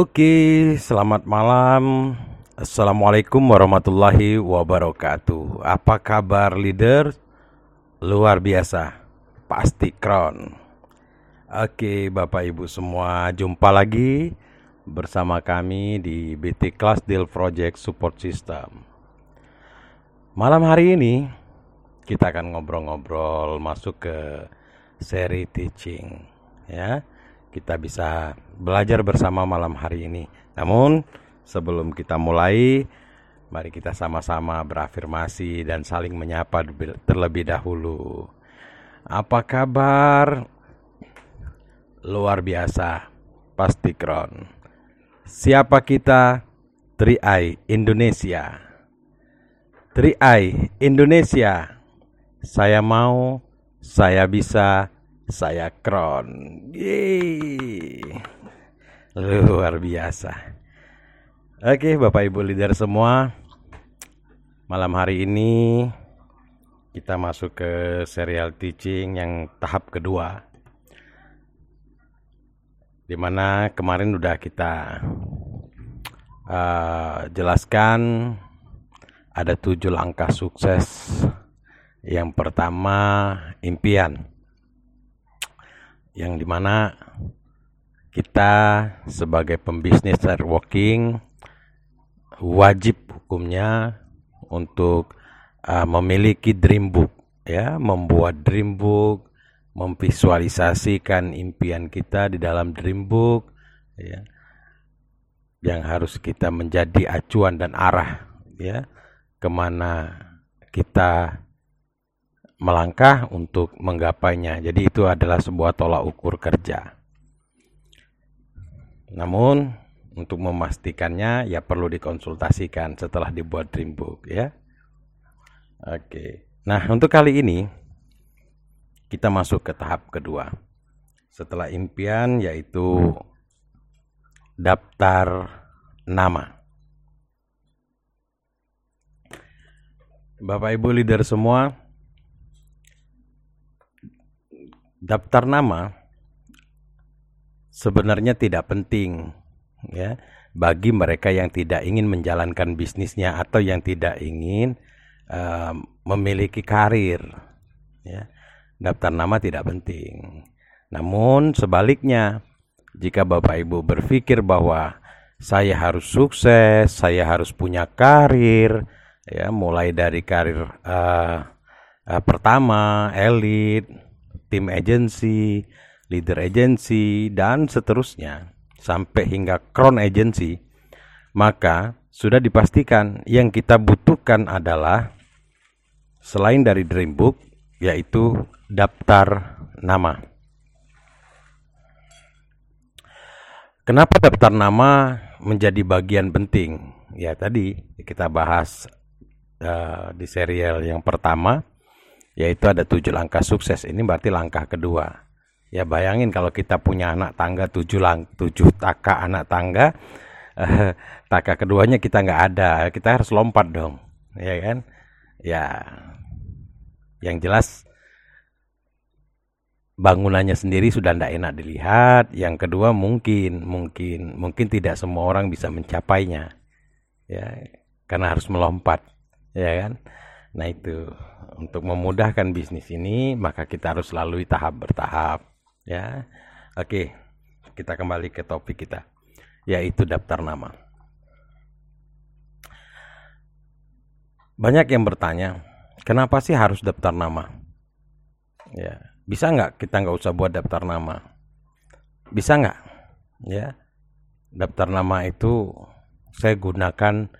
Oke, selamat malam. Assalamualaikum warahmatullahi wabarakatuh. Apa kabar leader? Luar biasa, pasti kron. Oke, Bapak Ibu semua, jumpa lagi bersama kami di BT Class Deal Project Support System. Malam hari ini kita akan ngobrol-ngobrol masuk ke seri teaching ya kita bisa belajar bersama malam hari ini. Namun, sebelum kita mulai, mari kita sama-sama berafirmasi dan saling menyapa terlebih dahulu. Apa kabar? Luar biasa, pasti kron. Siapa kita? Tri Indonesia. Tri Indonesia. Saya mau, saya bisa, saya Kron. Yeay. Luar biasa. Oke, Bapak Ibu leader semua. Malam hari ini kita masuk ke serial teaching yang tahap kedua. Di mana kemarin udah kita uh, jelaskan ada tujuh langkah sukses. Yang pertama impian yang di mana kita sebagai pembisnis networking wajib hukumnya untuk uh, memiliki dream book ya membuat dream book memvisualisasikan impian kita di dalam dream book ya yang harus kita menjadi acuan dan arah ya ke mana kita melangkah untuk menggapainya. Jadi itu adalah sebuah tolak ukur kerja. Namun untuk memastikannya ya perlu dikonsultasikan setelah dibuat dream book ya. Oke. Nah, untuk kali ini kita masuk ke tahap kedua. Setelah impian yaitu daftar nama. Bapak Ibu leader semua, daftar nama sebenarnya tidak penting ya. Bagi mereka yang tidak ingin menjalankan bisnisnya atau yang tidak ingin uh, memiliki karir ya. Daftar nama tidak penting. Namun sebaliknya jika Bapak Ibu berpikir bahwa saya harus sukses saya harus punya karir ya mulai dari karir uh, uh, pertama elit tim agency, leader agency, dan seterusnya, sampai hingga crown agency, maka sudah dipastikan yang kita butuhkan adalah selain dari dream book, yaitu daftar nama. Kenapa daftar nama menjadi bagian penting? Ya tadi kita bahas uh, di serial yang pertama yaitu ada tujuh langkah sukses. Ini berarti langkah kedua. Ya bayangin kalau kita punya anak tangga tujuh lang tujuh taka anak tangga, eh, taka keduanya kita nggak ada, kita harus lompat dong, ya kan? Ya, yang jelas bangunannya sendiri sudah tidak enak dilihat. Yang kedua mungkin, mungkin, mungkin tidak semua orang bisa mencapainya, ya, karena harus melompat, ya kan? Nah itu untuk memudahkan bisnis ini maka kita harus lalui tahap bertahap ya. Oke, kita kembali ke topik kita yaitu daftar nama. Banyak yang bertanya, kenapa sih harus daftar nama? Ya, bisa nggak kita nggak usah buat daftar nama? Bisa nggak? Ya, daftar nama itu saya gunakan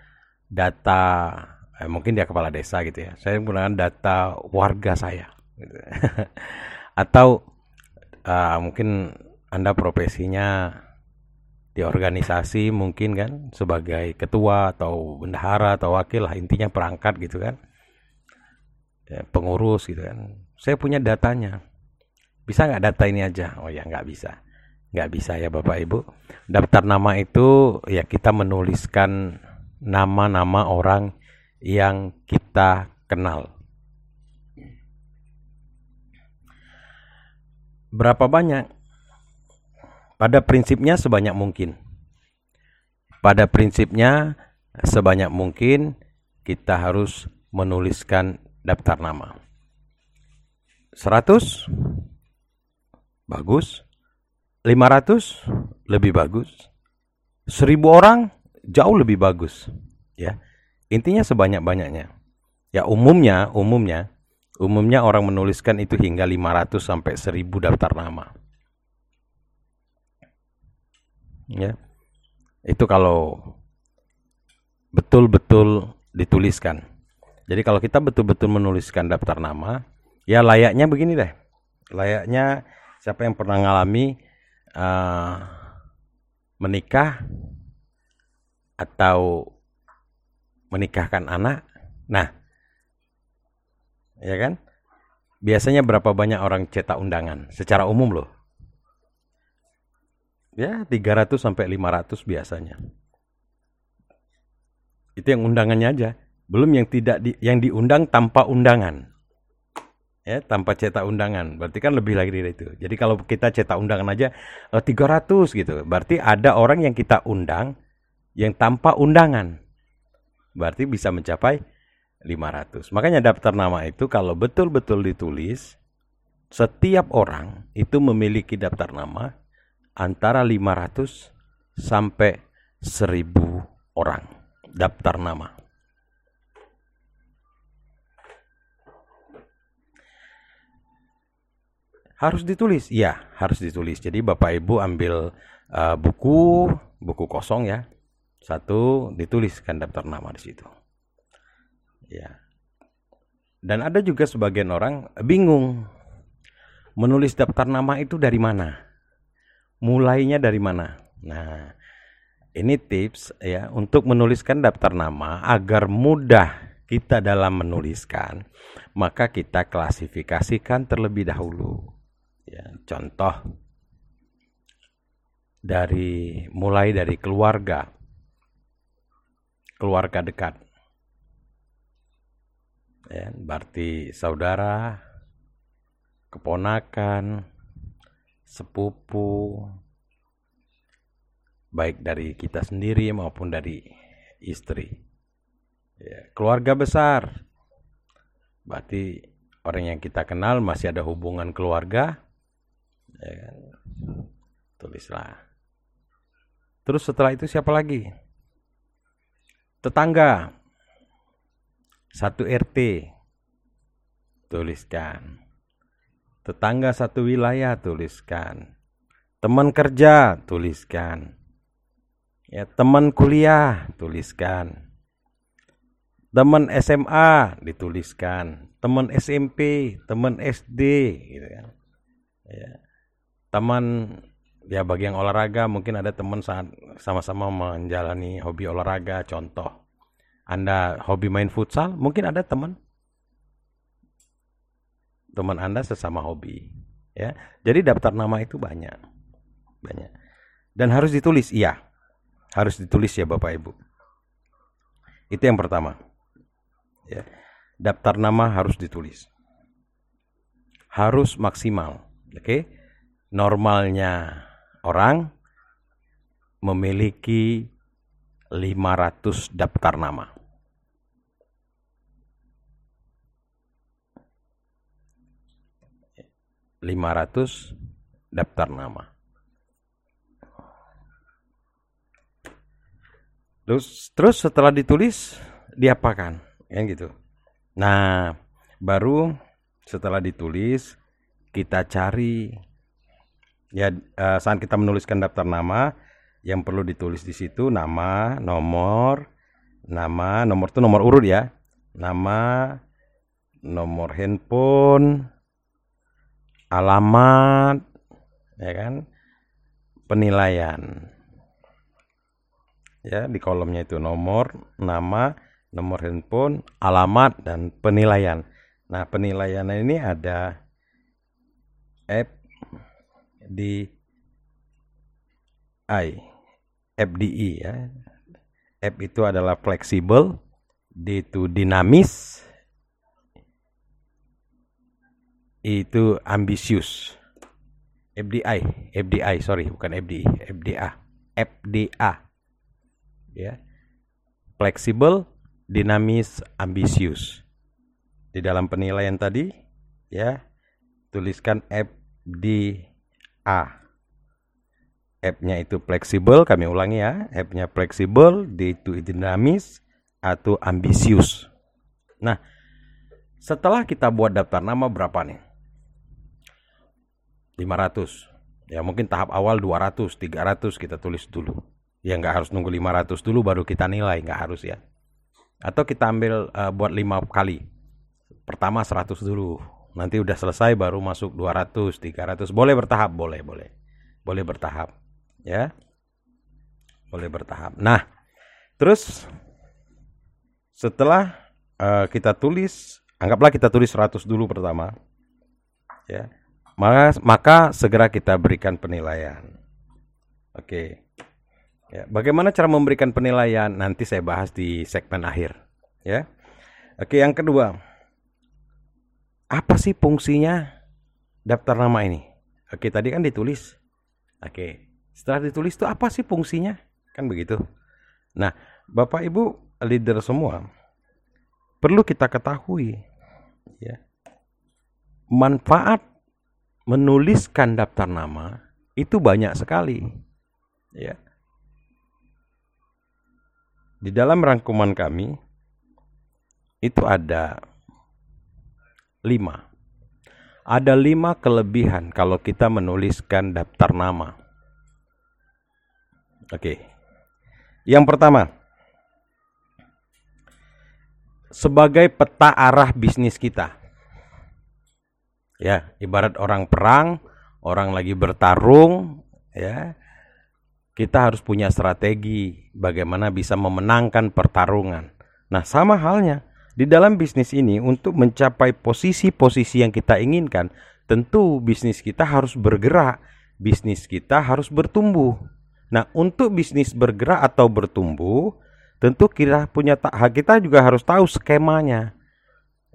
data eh, mungkin dia kepala desa gitu ya. Saya menggunakan data warga saya gitu. atau uh, mungkin anda profesinya di organisasi mungkin kan sebagai ketua atau bendahara atau wakil lah intinya perangkat gitu kan. Ya, pengurus gitu kan. Saya punya datanya. Bisa nggak data ini aja? Oh ya nggak bisa. Nggak bisa ya bapak ibu. Daftar nama itu ya kita menuliskan nama-nama orang yang kita kenal. Berapa banyak? Pada prinsipnya sebanyak mungkin. pada prinsipnya sebanyak mungkin kita harus menuliskan daftar nama. 100 bagus, 500 lebih bagus, 1000 orang jauh lebih bagus, ya. Intinya sebanyak-banyaknya. Ya umumnya, umumnya, umumnya orang menuliskan itu hingga 500 sampai 1000 daftar nama. Ya. Itu kalau betul-betul dituliskan. Jadi kalau kita betul-betul menuliskan daftar nama, ya layaknya begini deh. Layaknya siapa yang pernah ngalami uh, menikah atau menikahkan anak. Nah, ya kan? Biasanya berapa banyak orang cetak undangan secara umum loh? Ya, 300 sampai 500 biasanya. Itu yang undangannya aja. Belum yang tidak di, yang diundang tanpa undangan. Ya, tanpa cetak undangan. Berarti kan lebih lagi dari itu. Jadi kalau kita cetak undangan aja eh, 300 gitu. Berarti ada orang yang kita undang yang tanpa undangan. Berarti bisa mencapai 500. Makanya daftar nama itu kalau betul-betul ditulis setiap orang itu memiliki daftar nama antara 500 sampai 1000 orang daftar nama. Harus ditulis, ya harus ditulis. Jadi bapak ibu ambil uh, buku, buku kosong ya, satu dituliskan daftar nama di situ. Ya. Dan ada juga sebagian orang bingung menulis daftar nama itu dari mana, mulainya dari mana. Nah, ini tips ya untuk menuliskan daftar nama agar mudah kita dalam menuliskan, maka kita klasifikasikan terlebih dahulu. Ya, contoh dari mulai dari keluarga, keluarga dekat, ya, berarti saudara, keponakan, sepupu, baik dari kita sendiri maupun dari istri. Ya, keluarga besar, berarti orang yang kita kenal masih ada hubungan keluarga, ya kan? tulislah. Terus setelah itu siapa lagi? Tetangga, satu RT, tuliskan. Tetangga satu wilayah, tuliskan. Teman kerja, tuliskan Ya, teman kuliah tuliskan. Teman SMA dituliskan, teman SMP, teman SD gitu kan. Ya. Teman ya bagi yang olahraga mungkin ada teman saat sama-sama menjalani hobi olahraga contoh anda hobi main futsal mungkin ada teman teman anda sesama hobi ya jadi daftar nama itu banyak banyak dan harus ditulis iya harus ditulis ya Bapak Ibu. Itu yang pertama. Ya. Daftar nama harus ditulis. Harus maksimal. Oke. Okay? Normalnya orang memiliki 500 daftar nama. lima ratus daftar nama. Terus terus setelah ditulis diapakan? Yang gitu. Nah, baru setelah ditulis kita cari ya uh, saat kita menuliskan daftar nama yang perlu ditulis di situ nama, nomor, nama, nomor itu nomor urut ya. Nama, nomor handphone, alamat, ya kan? Penilaian ya di kolomnya itu nomor, nama, nomor handphone, alamat dan penilaian. Nah, penilaian ini ada F di I FDI ya. F itu adalah fleksibel, D itu dinamis, itu ambisius. FDI, FDI, sorry, bukan FDI, FDA, FDA ya. Fleksibel, dinamis, ambisius. Di dalam penilaian tadi ya, tuliskan F D A. F-nya itu fleksibel, kami ulangi ya. F-nya fleksibel, D itu dinamis atau ambisius. Nah, setelah kita buat daftar nama berapa nih? 500. Ya mungkin tahap awal 200, 300 kita tulis dulu. Ya nggak harus nunggu 500 dulu baru kita nilai, nggak harus ya. Atau kita ambil uh, buat 5 kali. Pertama 100 dulu. Nanti udah selesai baru masuk 200, 300. Boleh bertahap, boleh, boleh. Boleh bertahap ya. Boleh bertahap. Nah terus setelah uh, kita tulis anggaplah kita tulis 100 dulu pertama ya. Maka maka segera kita berikan penilaian. Oke. Ya bagaimana cara memberikan penilaian? Nanti saya bahas di segmen akhir ya. Oke yang kedua apa sih fungsinya daftar nama ini oke tadi kan ditulis oke setelah ditulis itu apa sih fungsinya? Kan begitu. Nah, Bapak Ibu leader semua, perlu kita ketahui ya. Manfaat menuliskan daftar nama itu banyak sekali. Ya. Di dalam rangkuman kami itu ada lima. Ada lima kelebihan kalau kita menuliskan daftar nama. Oke. Yang pertama, sebagai peta arah bisnis kita. Ya, ibarat orang perang, orang lagi bertarung, ya. Kita harus punya strategi bagaimana bisa memenangkan pertarungan. Nah, sama halnya di dalam bisnis ini untuk mencapai posisi-posisi yang kita inginkan, tentu bisnis kita harus bergerak, bisnis kita harus bertumbuh. Nah, untuk bisnis bergerak atau bertumbuh, tentu kita punya kita juga harus tahu skemanya.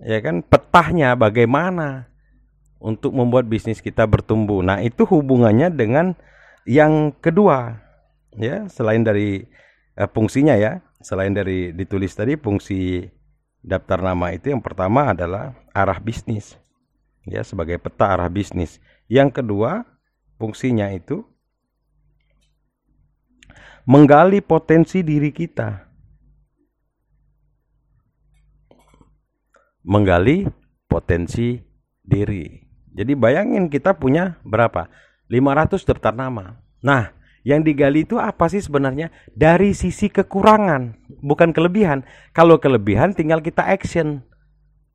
Ya kan, petahnya bagaimana untuk membuat bisnis kita bertumbuh. Nah, itu hubungannya dengan yang kedua. Ya, selain dari eh, fungsinya ya, selain dari ditulis tadi fungsi daftar nama itu yang pertama adalah arah bisnis. Ya, sebagai peta arah bisnis. Yang kedua, fungsinya itu menggali potensi diri kita. Menggali potensi diri. Jadi bayangin kita punya berapa? 500 daftar nama. Nah, yang digali itu apa sih sebenarnya? Dari sisi kekurangan, bukan kelebihan. Kalau kelebihan tinggal kita action.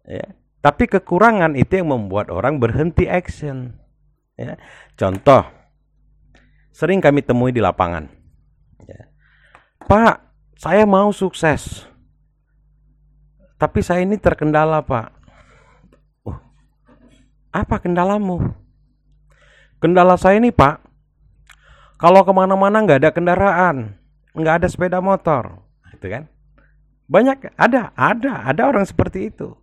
Ya. Tapi kekurangan itu yang membuat orang berhenti action. Ya. Contoh, sering kami temui di lapangan Pak, saya mau sukses. Tapi saya ini terkendala, Pak. Uh, apa kendalamu? Kendala saya ini, Pak. Kalau ke mana-mana nggak ada kendaraan, nggak ada sepeda motor, itu kan? Banyak, ada, ada, ada orang seperti itu.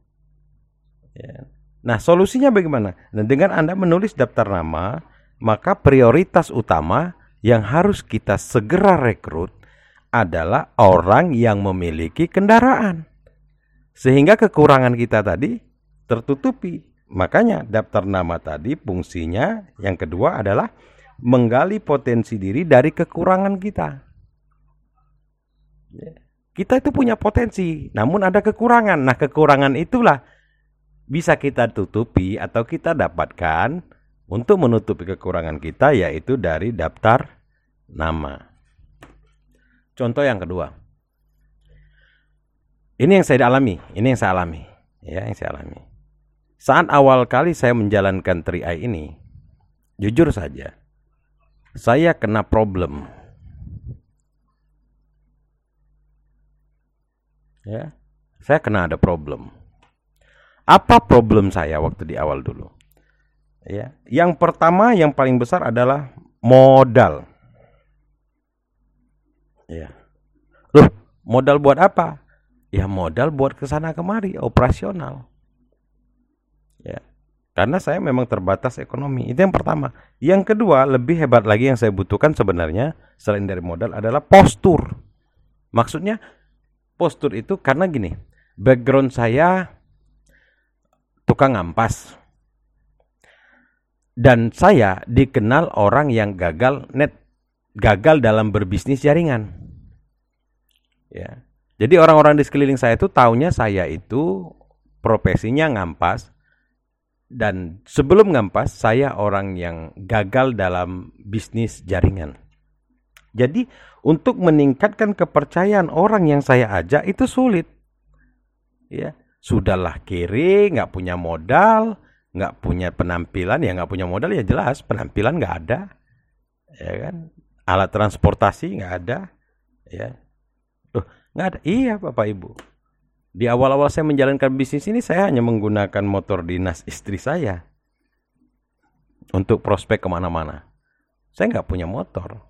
Ya. Nah, solusinya bagaimana? Nah, dengan Anda menulis daftar nama, maka prioritas utama yang harus kita segera rekrut adalah orang yang memiliki kendaraan. Sehingga kekurangan kita tadi tertutupi. Makanya daftar nama tadi fungsinya yang kedua adalah menggali potensi diri dari kekurangan kita. Kita itu punya potensi, namun ada kekurangan. Nah, kekurangan itulah bisa kita tutupi atau kita dapatkan untuk menutupi kekurangan kita yaitu dari daftar nama. Contoh yang kedua. Ini yang saya alami, ini yang saya alami, ya, yang saya alami. Saat awal kali saya menjalankan 3i ini, jujur saja, saya kena problem. Ya, saya kena ada problem. Apa problem saya waktu di awal dulu? Ya, yang pertama yang paling besar adalah modal. Ya. Loh, modal buat apa? Ya modal buat ke sana kemari, operasional. Ya. Karena saya memang terbatas ekonomi. Itu yang pertama. Yang kedua, lebih hebat lagi yang saya butuhkan sebenarnya selain dari modal adalah postur. Maksudnya postur itu karena gini, background saya tukang ampas. Dan saya dikenal orang yang gagal net gagal dalam berbisnis jaringan. Ya. Jadi orang-orang di sekeliling saya itu taunya saya itu profesinya ngampas dan sebelum ngampas saya orang yang gagal dalam bisnis jaringan. Jadi untuk meningkatkan kepercayaan orang yang saya ajak itu sulit. Ya, sudahlah kiri, nggak punya modal, nggak punya penampilan, ya nggak punya modal ya jelas penampilan nggak ada, ya kan? Alat transportasi nggak ada, ya. Loh, nggak ada. Iya bapak ibu. Di awal-awal saya menjalankan bisnis ini saya hanya menggunakan motor dinas istri saya untuk prospek ke mana-mana. Saya nggak punya motor.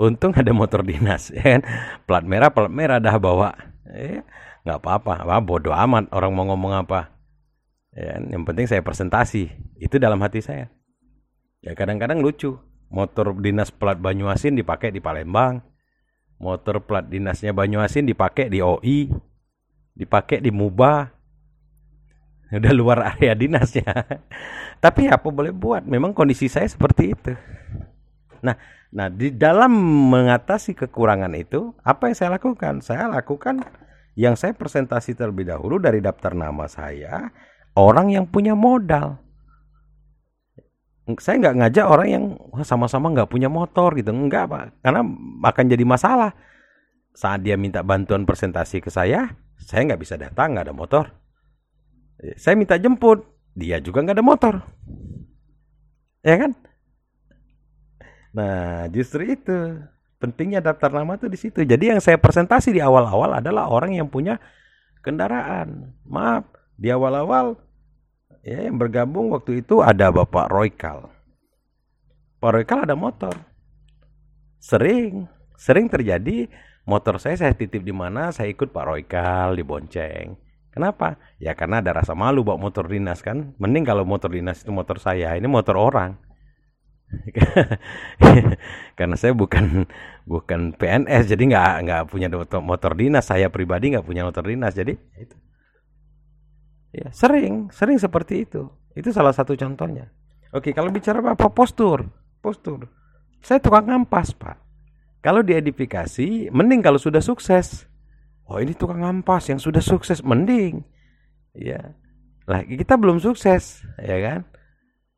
Untung ada motor dinas, ya kan? Plat merah, plat merah dah bawa. Ya, nggak apa-apa, Wah, bodoh amat orang mau ngomong apa. Ya, kan? yang penting saya presentasi. Itu dalam hati saya. Ya kadang-kadang lucu. Motor dinas plat Banyuasin dipakai di Palembang. Motor plat dinasnya Banyuasin dipakai di OI. Dipakai di Muba. Udah luar area dinasnya. Tapi apa boleh buat? Memang kondisi saya seperti itu. Nah, Nah, di dalam mengatasi kekurangan itu, apa yang saya lakukan? Saya lakukan yang saya presentasi terlebih dahulu dari daftar nama saya, orang yang punya modal. Saya nggak ngajak orang yang sama-sama nggak punya motor gitu, enggak pak, karena akan jadi masalah. Saat dia minta bantuan presentasi ke saya, saya nggak bisa datang, nggak ada motor. Saya minta jemput, dia juga nggak ada motor, ya kan? Nah, justru itu pentingnya daftar nama tuh di situ. Jadi yang saya presentasi di awal-awal adalah orang yang punya kendaraan. Maaf, di awal-awal ya yang bergabung waktu itu ada Bapak Roykal. Pak Roykal ada motor. Sering, sering terjadi motor saya saya titip di mana, saya ikut Pak Roykal di Bonceng. Kenapa? Ya karena ada rasa malu bawa motor dinas kan. Mending kalau motor dinas itu motor saya, ini motor orang. karena saya bukan bukan PNS jadi nggak nggak punya motor dinas saya pribadi nggak punya motor dinas jadi ya itu ya sering sering seperti itu itu salah satu contohnya oke kalau bicara apa postur postur saya tukang ngampas pak kalau diedifikasi mending kalau sudah sukses oh ini tukang ngampas yang sudah sukses mending ya lah kita belum sukses ya kan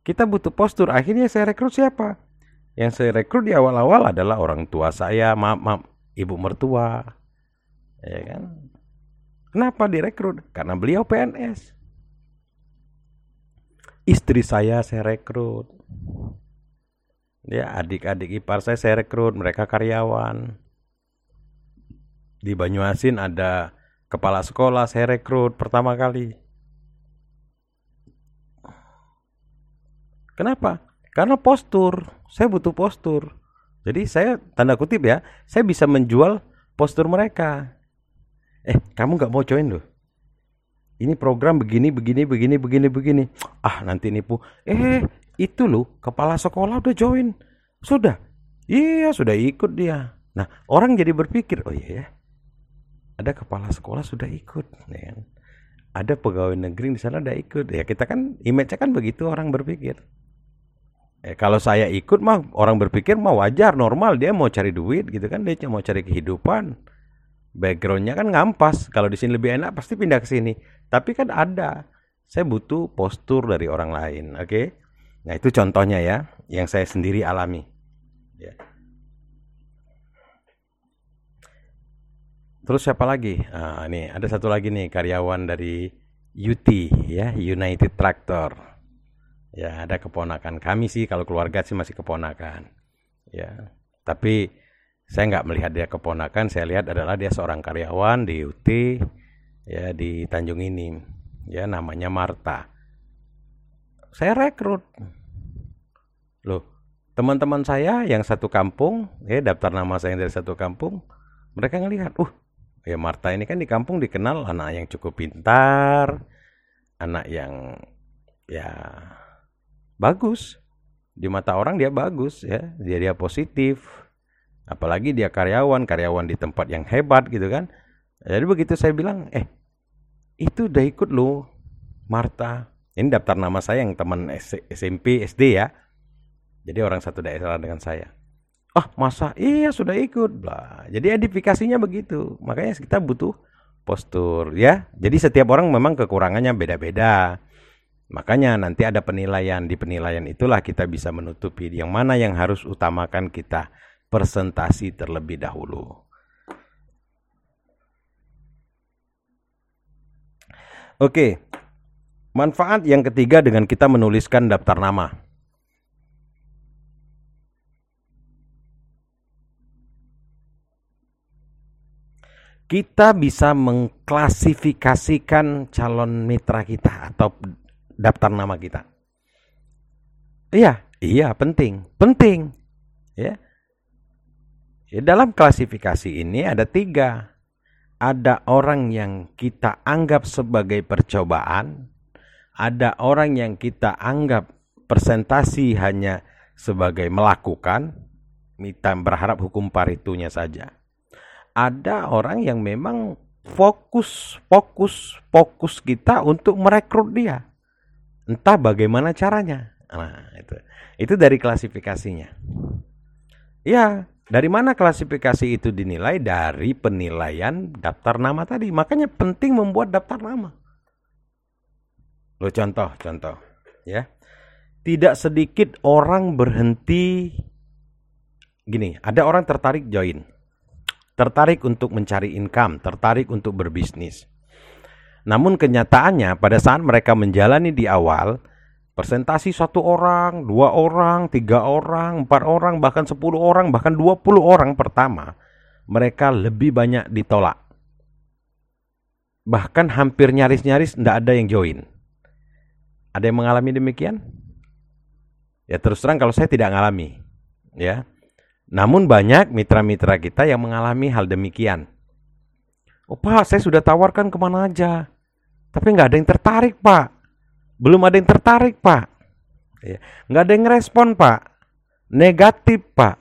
kita butuh postur. Akhirnya saya rekrut siapa? Yang saya rekrut di awal-awal adalah orang tua saya, maaf, maaf, ibu mertua. Ya kan? Kenapa direkrut? Karena beliau PNS. Istri saya saya rekrut. Ya, adik-adik ipar saya saya rekrut, mereka karyawan. Di Banyuasin ada kepala sekolah saya rekrut pertama kali. Kenapa? Karena postur. Saya butuh postur. Jadi saya tanda kutip ya, saya bisa menjual postur mereka. Eh, kamu nggak mau join loh? Ini program begini, begini, begini, begini, begini. Ah, nanti nipu. Eh, itu loh, kepala sekolah udah join. Sudah. Iya, sudah ikut dia. Nah, orang jadi berpikir, oh iya ya. Ada kepala sekolah sudah ikut, ya. Ada pegawai negeri di sana udah ikut. Ya kita kan image kan begitu orang berpikir. Eh, kalau saya ikut mah orang berpikir mah wajar normal dia mau cari duit gitu kan dia mau cari kehidupan backgroundnya kan ngampas kalau di sini lebih enak pasti pindah ke sini tapi kan ada saya butuh postur dari orang lain oke okay? Nah itu contohnya ya yang saya sendiri alami. Ya. terus siapa lagi? Nah, ini ada satu lagi nih karyawan dari UT ya United Tractor. Ya ada keponakan kami sih kalau keluarga sih masih keponakan. Ya tapi saya nggak melihat dia keponakan saya lihat adalah dia seorang karyawan di UT ya di Tanjung ini ya namanya Marta saya rekrut loh teman-teman saya yang satu kampung ya daftar nama saya yang dari satu kampung mereka ngelihat uh ya Marta ini kan di kampung dikenal anak yang cukup pintar anak yang ya bagus di mata orang dia bagus ya dia dia positif Apalagi dia karyawan, karyawan di tempat yang hebat gitu kan. Jadi begitu saya bilang, eh itu udah ikut lo, Marta. Ini daftar nama saya yang teman SMP, SD ya. Jadi orang satu daerah dengan saya. Oh masa? Iya sudah ikut. Blah. Jadi edifikasinya begitu. Makanya kita butuh postur ya. Jadi setiap orang memang kekurangannya beda-beda. Makanya nanti ada penilaian. Di penilaian itulah kita bisa menutupi yang mana yang harus utamakan kita presentasi terlebih dahulu. Oke, manfaat yang ketiga dengan kita menuliskan daftar nama. Kita bisa mengklasifikasikan calon mitra kita atau daftar nama kita. Iya, iya penting, penting. Ya, Ya, dalam klasifikasi ini ada tiga. Ada orang yang kita anggap sebagai percobaan, ada orang yang kita anggap presentasi hanya sebagai melakukan, kita berharap hukum paritunya saja. Ada orang yang memang fokus, fokus, fokus kita untuk merekrut dia. Entah bagaimana caranya. Nah, itu. Itu dari klasifikasinya. Ya, dari mana klasifikasi itu dinilai? Dari penilaian daftar nama tadi. Makanya penting membuat daftar nama. Lo contoh, contoh, ya. Tidak sedikit orang berhenti gini, ada orang tertarik join. Tertarik untuk mencari income, tertarik untuk berbisnis. Namun kenyataannya pada saat mereka menjalani di awal, Presentasi satu orang, dua orang, tiga orang, empat orang, bahkan sepuluh orang, bahkan dua puluh orang pertama, mereka lebih banyak ditolak. Bahkan hampir nyaris-nyaris tidak ada yang join. Ada yang mengalami demikian? Ya terus terang kalau saya tidak mengalami. Ya. Namun banyak mitra-mitra kita yang mengalami hal demikian. Oh pak, saya sudah tawarkan ke mana aja. Tapi nggak ada yang tertarik pak. Belum ada yang tertarik, Pak. Ya. Nggak ada yang respon, Pak. Negatif, Pak.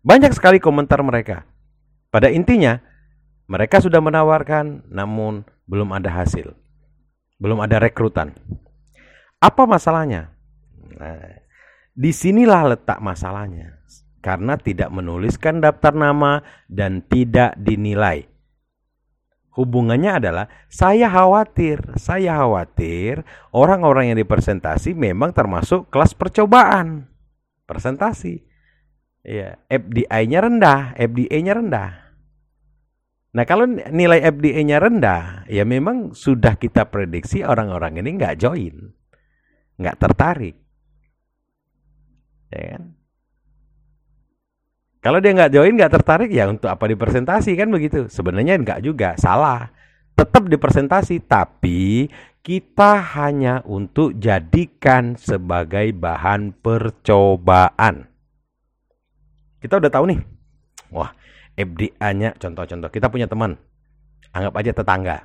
Banyak sekali komentar mereka. Pada intinya, mereka sudah menawarkan, namun belum ada hasil. Belum ada rekrutan. Apa masalahnya? Nah, di sinilah letak masalahnya. Karena tidak menuliskan daftar nama dan tidak dinilai. Hubungannya adalah saya khawatir, saya khawatir orang-orang yang dipresentasi memang termasuk kelas percobaan. Presentasi. Ya, FDI-nya rendah, FDA-nya rendah. Nah, kalau nilai FDA-nya rendah, ya memang sudah kita prediksi orang-orang ini nggak join, nggak tertarik. Ya kan? Kalau dia nggak join, nggak tertarik, ya untuk apa dipresentasi kan begitu? Sebenarnya nggak juga, salah. Tetap dipresentasi, tapi kita hanya untuk jadikan sebagai bahan percobaan. Kita udah tahu nih, wah FDA-nya contoh-contoh. Kita punya teman, anggap aja tetangga.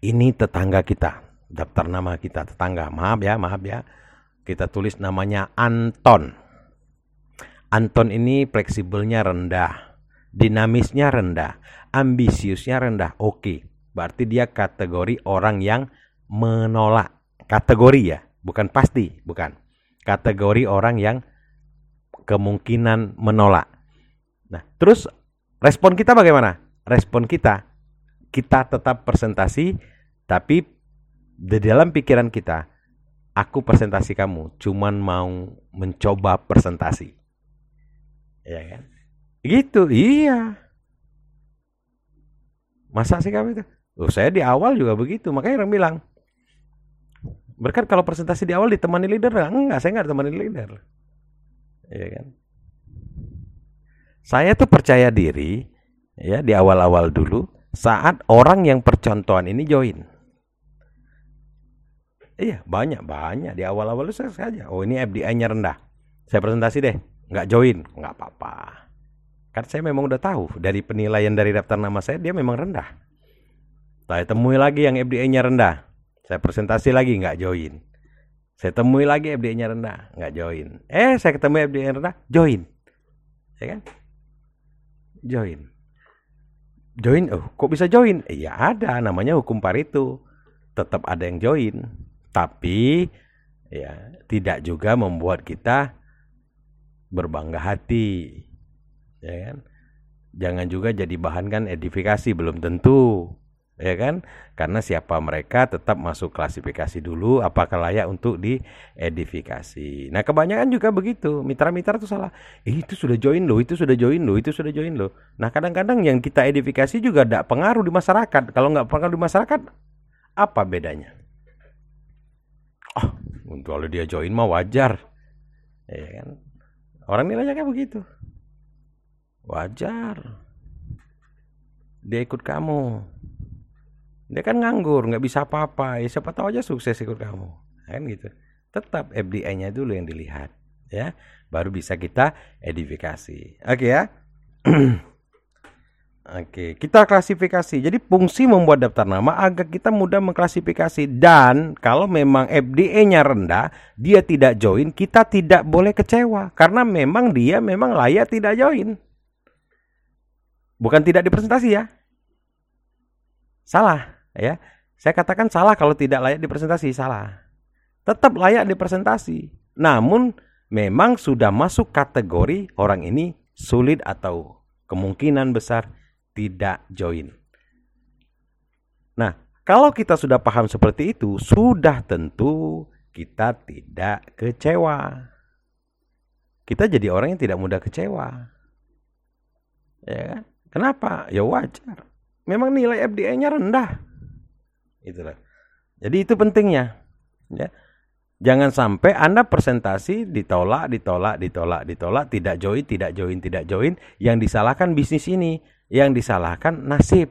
Ini tetangga kita, daftar nama kita tetangga. Maaf ya, maaf ya. Kita tulis namanya Anton. Anton ini fleksibelnya rendah, dinamisnya rendah, ambisiusnya rendah. Oke, berarti dia kategori orang yang menolak. Kategori ya, bukan pasti, bukan. Kategori orang yang kemungkinan menolak. Nah, terus respon kita bagaimana? Respon kita, kita tetap presentasi, tapi di dalam pikiran kita, aku presentasi kamu, cuman mau mencoba presentasi. Ya kan? Gitu, iya. Masa sih kami itu? Oh, saya di awal juga begitu, makanya orang bilang, berkat kalau presentasi di awal ditemani leader, enggak, saya enggak ditemani leader. Iya kan? Saya tuh percaya diri ya di awal-awal dulu saat orang yang percontohan ini join. Iya, banyak banyak di awal-awal saya saja. Oh, ini FDI-nya rendah. Saya presentasi deh nggak join, nggak apa-apa. Kan saya memang udah tahu dari penilaian dari daftar nama saya dia memang rendah. Saya temui lagi yang FDA-nya rendah. Saya presentasi lagi nggak join. Saya temui lagi FDA-nya rendah, nggak join. Eh, saya ketemu FDA rendah, join. ya kan? Join. Join, oh kok bisa join? Iya ada, namanya hukum Pareto. Tetap ada yang join, tapi ya tidak juga membuat kita berbangga hati, ya kan? Jangan juga jadi bahan kan edifikasi belum tentu ya kan? Karena siapa mereka tetap masuk klasifikasi dulu apakah layak untuk diedifikasi. Nah, kebanyakan juga begitu. Mitra-mitra itu salah. Eh, itu sudah join loh, itu sudah join loh, itu sudah join loh. Nah, kadang-kadang yang kita edifikasi juga tidak pengaruh di masyarakat. Kalau nggak pengaruh di masyarakat, apa bedanya? Untuk kalau dia join mah wajar. Ya kan? Orang nilainya kayak begitu. Wajar. Dia ikut kamu dia kan nganggur nggak bisa apa-apa ya siapa tahu aja sukses ikut kamu kan gitu tetap FDI-nya dulu yang dilihat ya baru bisa kita edifikasi oke okay, ya Oke, kita klasifikasi. Jadi fungsi membuat daftar nama agar kita mudah mengklasifikasi dan kalau memang FDE-nya rendah, dia tidak join, kita tidak boleh kecewa karena memang dia memang layak tidak join. Bukan tidak dipresentasi ya. Salah ya. Saya katakan salah kalau tidak layak dipresentasi, salah. Tetap layak dipresentasi. Namun memang sudah masuk kategori orang ini sulit atau kemungkinan besar tidak join. Nah, kalau kita sudah paham seperti itu, sudah tentu kita tidak kecewa. Kita jadi orang yang tidak mudah kecewa. Ya kan? Kenapa? Ya wajar. Memang nilai FDI-nya rendah. Itulah. Jadi itu pentingnya. Ya. Jangan sampai Anda presentasi ditolak, ditolak, ditolak, ditolak, tidak join, tidak join, tidak join. Yang disalahkan bisnis ini, yang disalahkan nasib.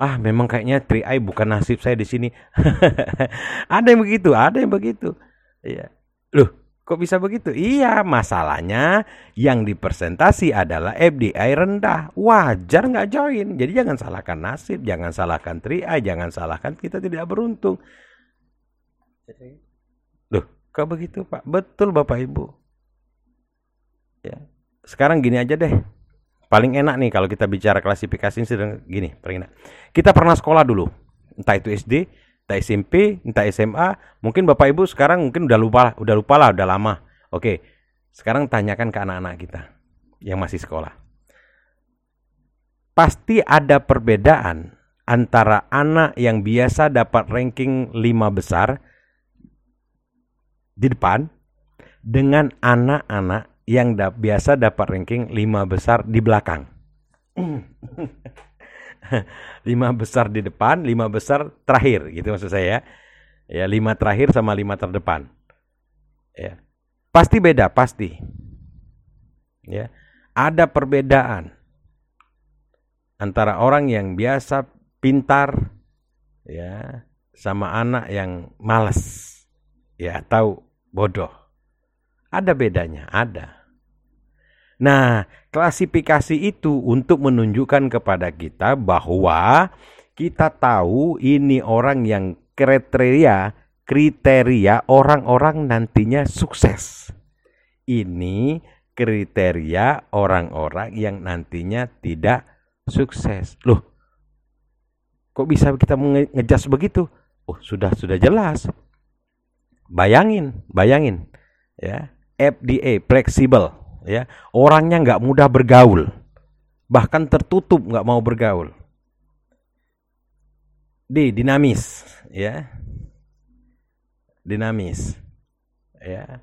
Ah, memang kayaknya 3i bukan nasib saya di sini. ada yang begitu, ada yang begitu. Iya. Loh, Kok bisa begitu? Iya, masalahnya yang dipresentasi adalah FDI rendah. Wajar nggak join. Jadi jangan salahkan nasib, jangan salahkan tri jangan salahkan kita tidak beruntung. Loh, kok begitu Pak? Betul Bapak Ibu. Ya. Sekarang gini aja deh. Paling enak nih kalau kita bicara klasifikasi sedang gini, paling enak. Kita pernah sekolah dulu. Entah itu SD, entah SMP, entah SMA, mungkin Bapak Ibu sekarang mungkin udah lupa, udah lupa lah, udah lama. Oke, sekarang tanyakan ke anak-anak kita yang masih sekolah. Pasti ada perbedaan antara anak yang biasa dapat ranking 5 besar di depan dengan anak-anak yang da biasa dapat ranking 5 besar di belakang. lima besar di depan, lima besar terakhir, gitu maksud saya ya. Ya, lima terakhir sama lima terdepan. Ya. Pasti beda, pasti. Ya. Ada perbedaan antara orang yang biasa pintar ya sama anak yang malas ya atau bodoh. Ada bedanya, ada. Nah, klasifikasi itu untuk menunjukkan kepada kita bahwa kita tahu ini orang yang kriteria kriteria orang-orang nantinya sukses. Ini kriteria orang-orang yang nantinya tidak sukses. Loh, kok bisa kita ngejas begitu? Oh, sudah sudah jelas. Bayangin, bayangin ya. FDA fleksibel ya. Orangnya nggak mudah bergaul bahkan tertutup nggak mau bergaul. D dinamis ya. Dinamis ya.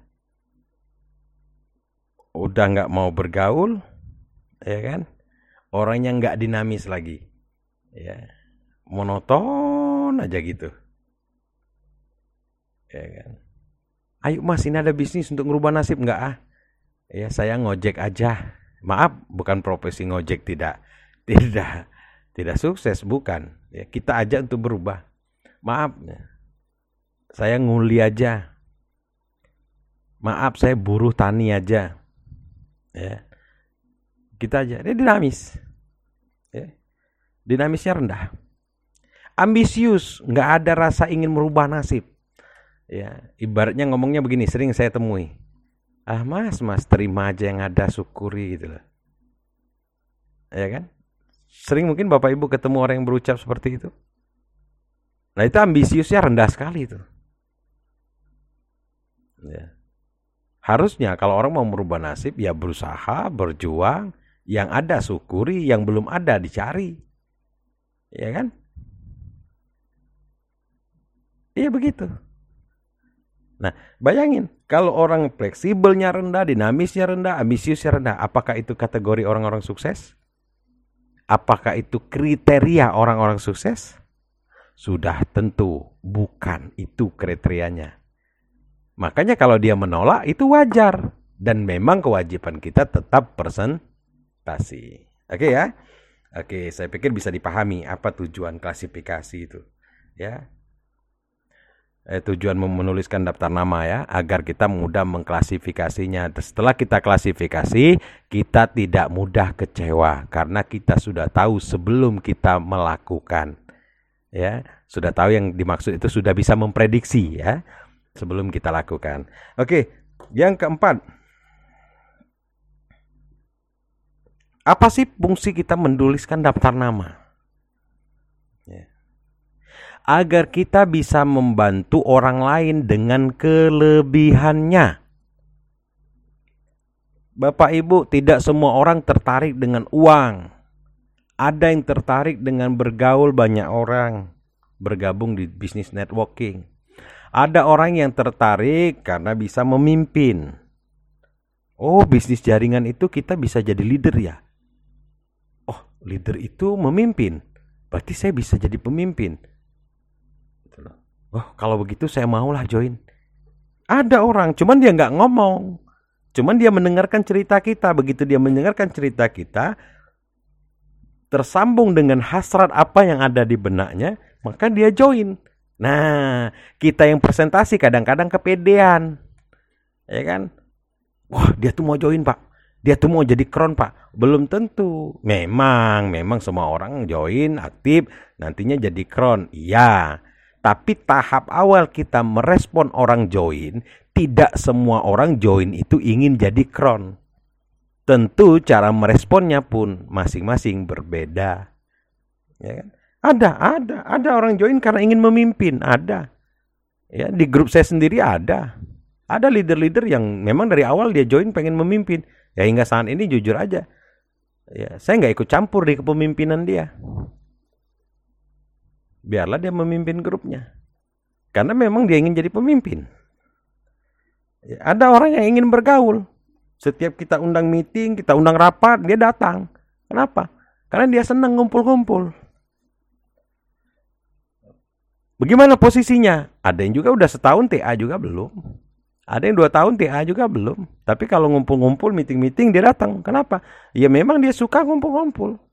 Udah nggak mau bergaul ya kan? Orangnya nggak dinamis lagi ya. Monoton aja gitu ya kan ayo mas ini ada bisnis untuk merubah nasib nggak ah? Ya saya ngojek aja. Maaf bukan profesi ngojek tidak. Tidak. Tidak sukses bukan. Ya kita aja untuk berubah. Maaf ya. saya nguli aja. Maaf saya buruh tani aja. Ya. Kita aja. Dia dinamis. Ya. Dinamisnya rendah. Ambisius. Nggak ada rasa ingin merubah nasib ya ibaratnya ngomongnya begini sering saya temui ah mas mas terima aja yang ada syukuri gitu loh Ya kan? Sering mungkin Bapak Ibu ketemu orang yang berucap seperti itu. Nah itu ambisiusnya rendah sekali itu. Ya. Harusnya kalau orang mau merubah nasib ya berusaha, berjuang, yang ada syukuri, yang belum ada dicari. Ya kan? Iya begitu. Nah, bayangin, kalau orang fleksibelnya rendah, dinamisnya rendah, ambisiusnya rendah, apakah itu kategori orang-orang sukses? Apakah itu kriteria orang-orang sukses? Sudah tentu bukan itu kriterianya. Makanya kalau dia menolak itu wajar dan memang kewajiban kita tetap presentasi. Oke ya? Oke, saya pikir bisa dipahami apa tujuan klasifikasi itu. Ya, eh, tujuan menuliskan daftar nama ya agar kita mudah mengklasifikasinya. Setelah kita klasifikasi, kita tidak mudah kecewa karena kita sudah tahu sebelum kita melakukan. Ya, sudah tahu yang dimaksud itu sudah bisa memprediksi ya sebelum kita lakukan. Oke, yang keempat. Apa sih fungsi kita menuliskan daftar nama? Agar kita bisa membantu orang lain dengan kelebihannya. Bapak Ibu, tidak semua orang tertarik dengan uang. Ada yang tertarik dengan bergaul banyak orang, bergabung di bisnis networking. Ada orang yang tertarik karena bisa memimpin. Oh, bisnis jaringan itu kita bisa jadi leader ya. Oh, leader itu memimpin. Berarti saya bisa jadi pemimpin Oh, kalau begitu saya maulah join. Ada orang, cuman dia nggak ngomong. Cuman dia mendengarkan cerita kita. Begitu dia mendengarkan cerita kita, tersambung dengan hasrat apa yang ada di benaknya, maka dia join. Nah, kita yang presentasi kadang-kadang kepedean. Ya kan? Wah, dia tuh mau join, Pak. Dia tuh mau jadi kron, Pak. Belum tentu. Memang, memang semua orang join, aktif, nantinya jadi kron. Iya. Tapi tahap awal kita merespon orang join, tidak semua orang join itu ingin jadi kron. Tentu cara meresponnya pun masing-masing berbeda. Ya kan? Ada, ada, ada orang join karena ingin memimpin, ada. Ya, di grup saya sendiri ada. Ada leader-leader yang memang dari awal dia join pengen memimpin. Ya hingga saat ini jujur aja. Ya, saya nggak ikut campur di kepemimpinan dia biarlah dia memimpin grupnya. Karena memang dia ingin jadi pemimpin. Ya, ada orang yang ingin bergaul. Setiap kita undang meeting, kita undang rapat, dia datang. Kenapa? Karena dia senang ngumpul-ngumpul. Bagaimana posisinya? Ada yang juga udah setahun TA juga belum. Ada yang dua tahun TA juga belum. Tapi kalau ngumpul-ngumpul, meeting-meeting dia datang. Kenapa? Ya memang dia suka ngumpul-ngumpul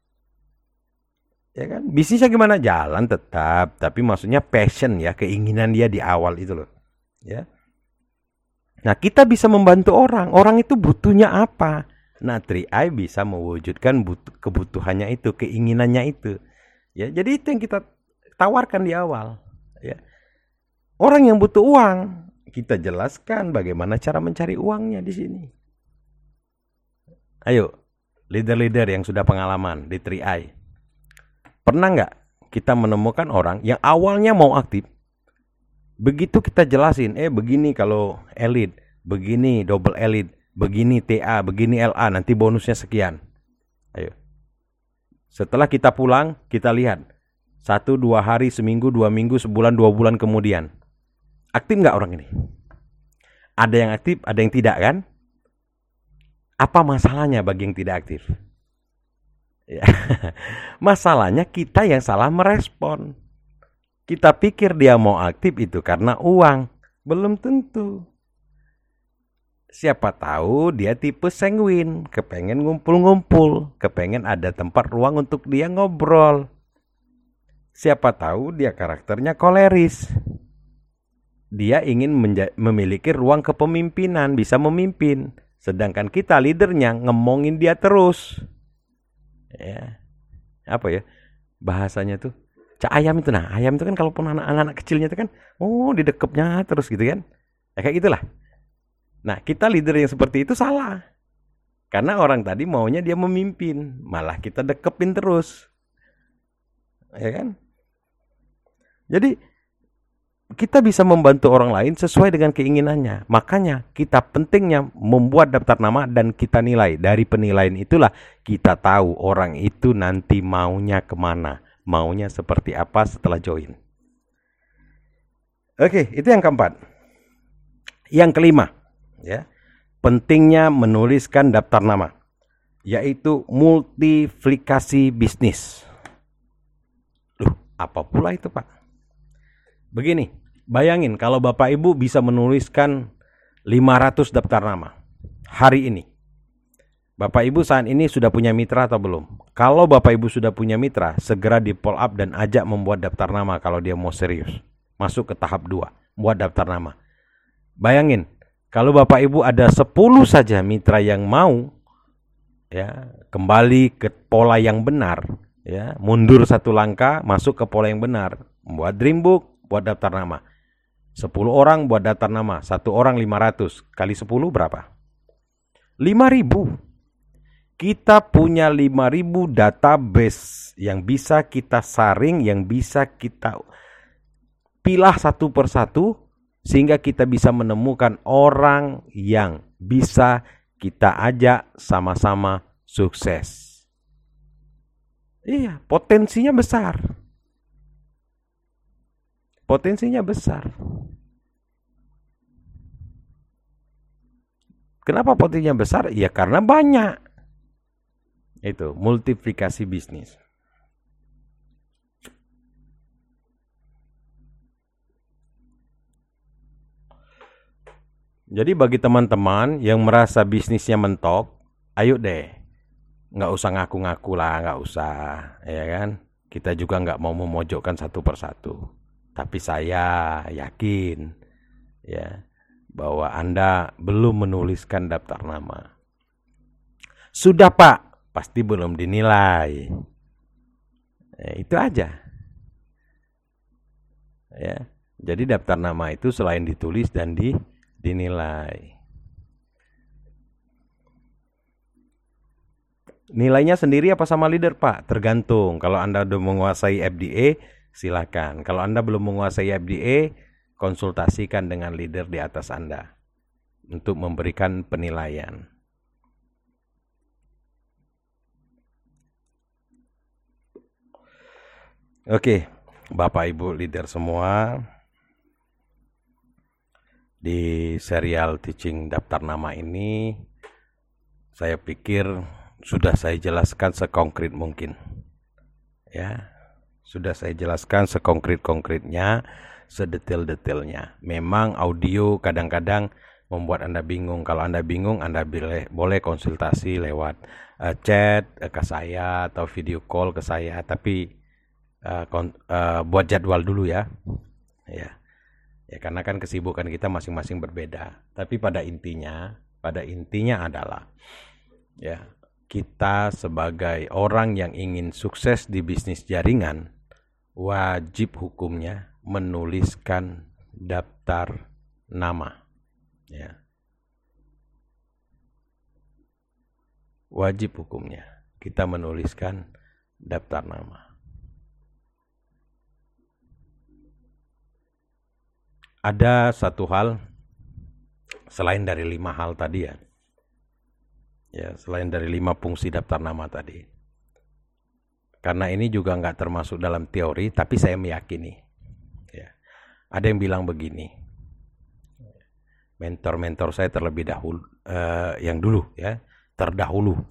ya kan? Bisnisnya gimana? Jalan tetap tapi maksudnya passion ya keinginan dia di awal itu loh ya. Nah kita bisa membantu orang. Orang itu butuhnya apa? Nah tri I bisa mewujudkan butuh, kebutuhannya itu keinginannya itu ya. Jadi itu yang kita tawarkan di awal ya. Orang yang butuh uang kita jelaskan bagaimana cara mencari uangnya di sini. Ayo leader-leader yang sudah pengalaman di tri I Pernah nggak kita menemukan orang yang awalnya mau aktif, begitu kita jelasin, eh begini kalau elit, begini double elit, begini TA, begini LA, nanti bonusnya sekian. Ayo. Setelah kita pulang, kita lihat. Satu, dua hari, seminggu, dua minggu, sebulan, dua bulan kemudian. Aktif nggak orang ini? Ada yang aktif, ada yang tidak kan? Apa masalahnya bagi yang tidak aktif? Ya. Masalahnya kita yang salah merespon. Kita pikir dia mau aktif itu karena uang. Belum tentu. Siapa tahu dia tipe sanguin, kepengen ngumpul-ngumpul, kepengen ada tempat ruang untuk dia ngobrol. Siapa tahu dia karakternya koleris. Dia ingin memiliki ruang kepemimpinan, bisa memimpin. Sedangkan kita leadernya ngemongin dia terus ya. Apa ya? Bahasanya tuh cak ayam itu nah ayam itu kan kalau pun anak-anak kecilnya itu kan oh didekepnya terus gitu kan. Ya kayak gitulah. Nah kita leader yang seperti itu salah. Karena orang tadi maunya dia memimpin, malah kita dekepin terus. Ya kan? Jadi kita bisa membantu orang lain sesuai dengan keinginannya. Makanya kita pentingnya membuat daftar nama dan kita nilai. Dari penilaian itulah kita tahu orang itu nanti maunya ke mana. Maunya seperti apa setelah join. Oke, itu yang keempat. Yang kelima, ya, pentingnya menuliskan daftar nama, yaitu multiplikasi bisnis. Loh, apa pula itu Pak? Begini, bayangin kalau Bapak Ibu bisa menuliskan 500 daftar nama hari ini. Bapak Ibu saat ini sudah punya mitra atau belum? Kalau Bapak Ibu sudah punya mitra, segera di pull up dan ajak membuat daftar nama kalau dia mau serius. Masuk ke tahap 2, buat daftar nama. Bayangin, kalau Bapak Ibu ada 10 saja mitra yang mau ya, kembali ke pola yang benar, ya, mundur satu langkah, masuk ke pola yang benar, membuat dream book, buat daftar nama. 10 orang buat daftar nama, satu orang 500 kali 10 berapa? 5000. Kita punya 5000 database yang bisa kita saring, yang bisa kita pilah satu persatu sehingga kita bisa menemukan orang yang bisa kita ajak sama-sama sukses. Iya, potensinya besar. Potensinya besar. Kenapa potensinya besar? Ya karena banyak. Itu multiplikasi bisnis. Jadi bagi teman-teman yang merasa bisnisnya mentok, ayo deh, nggak usah ngaku-ngaku lah, nggak usah, ya kan? Kita juga nggak mau memojokkan satu persatu. Tapi saya yakin ya bahwa Anda belum menuliskan daftar nama. Sudah Pak, pasti belum dinilai. Ya, itu aja. Ya. Jadi daftar nama itu selain ditulis dan di, dinilai. Nilainya sendiri apa sama leader Pak? Tergantung. Kalau Anda sudah menguasai FDA, silakan. Kalau Anda belum menguasai FDA, konsultasikan dengan leader di atas Anda untuk memberikan penilaian. Oke, Bapak Ibu leader semua, di serial teaching daftar nama ini, saya pikir sudah saya jelaskan sekonkret mungkin. Ya, sudah saya jelaskan sekonkret-konkretnya, sedetail-detailnya. Memang audio kadang-kadang membuat Anda bingung. Kalau Anda bingung, Anda boleh, boleh konsultasi lewat uh, chat uh, ke saya atau video call ke saya. Tapi uh, uh, buat jadwal dulu ya. Ya. Ya karena kan kesibukan kita masing-masing berbeda. Tapi pada intinya, pada intinya adalah ya, kita sebagai orang yang ingin sukses di bisnis jaringan wajib hukumnya menuliskan daftar nama. Ya. Wajib hukumnya kita menuliskan daftar nama. Ada satu hal selain dari lima hal tadi ya. Ya, selain dari lima fungsi daftar nama tadi karena ini juga nggak termasuk dalam teori, tapi saya meyakini. Ya. Ada yang bilang begini, mentor-mentor saya terlebih dahulu, uh, yang dulu ya, terdahulu,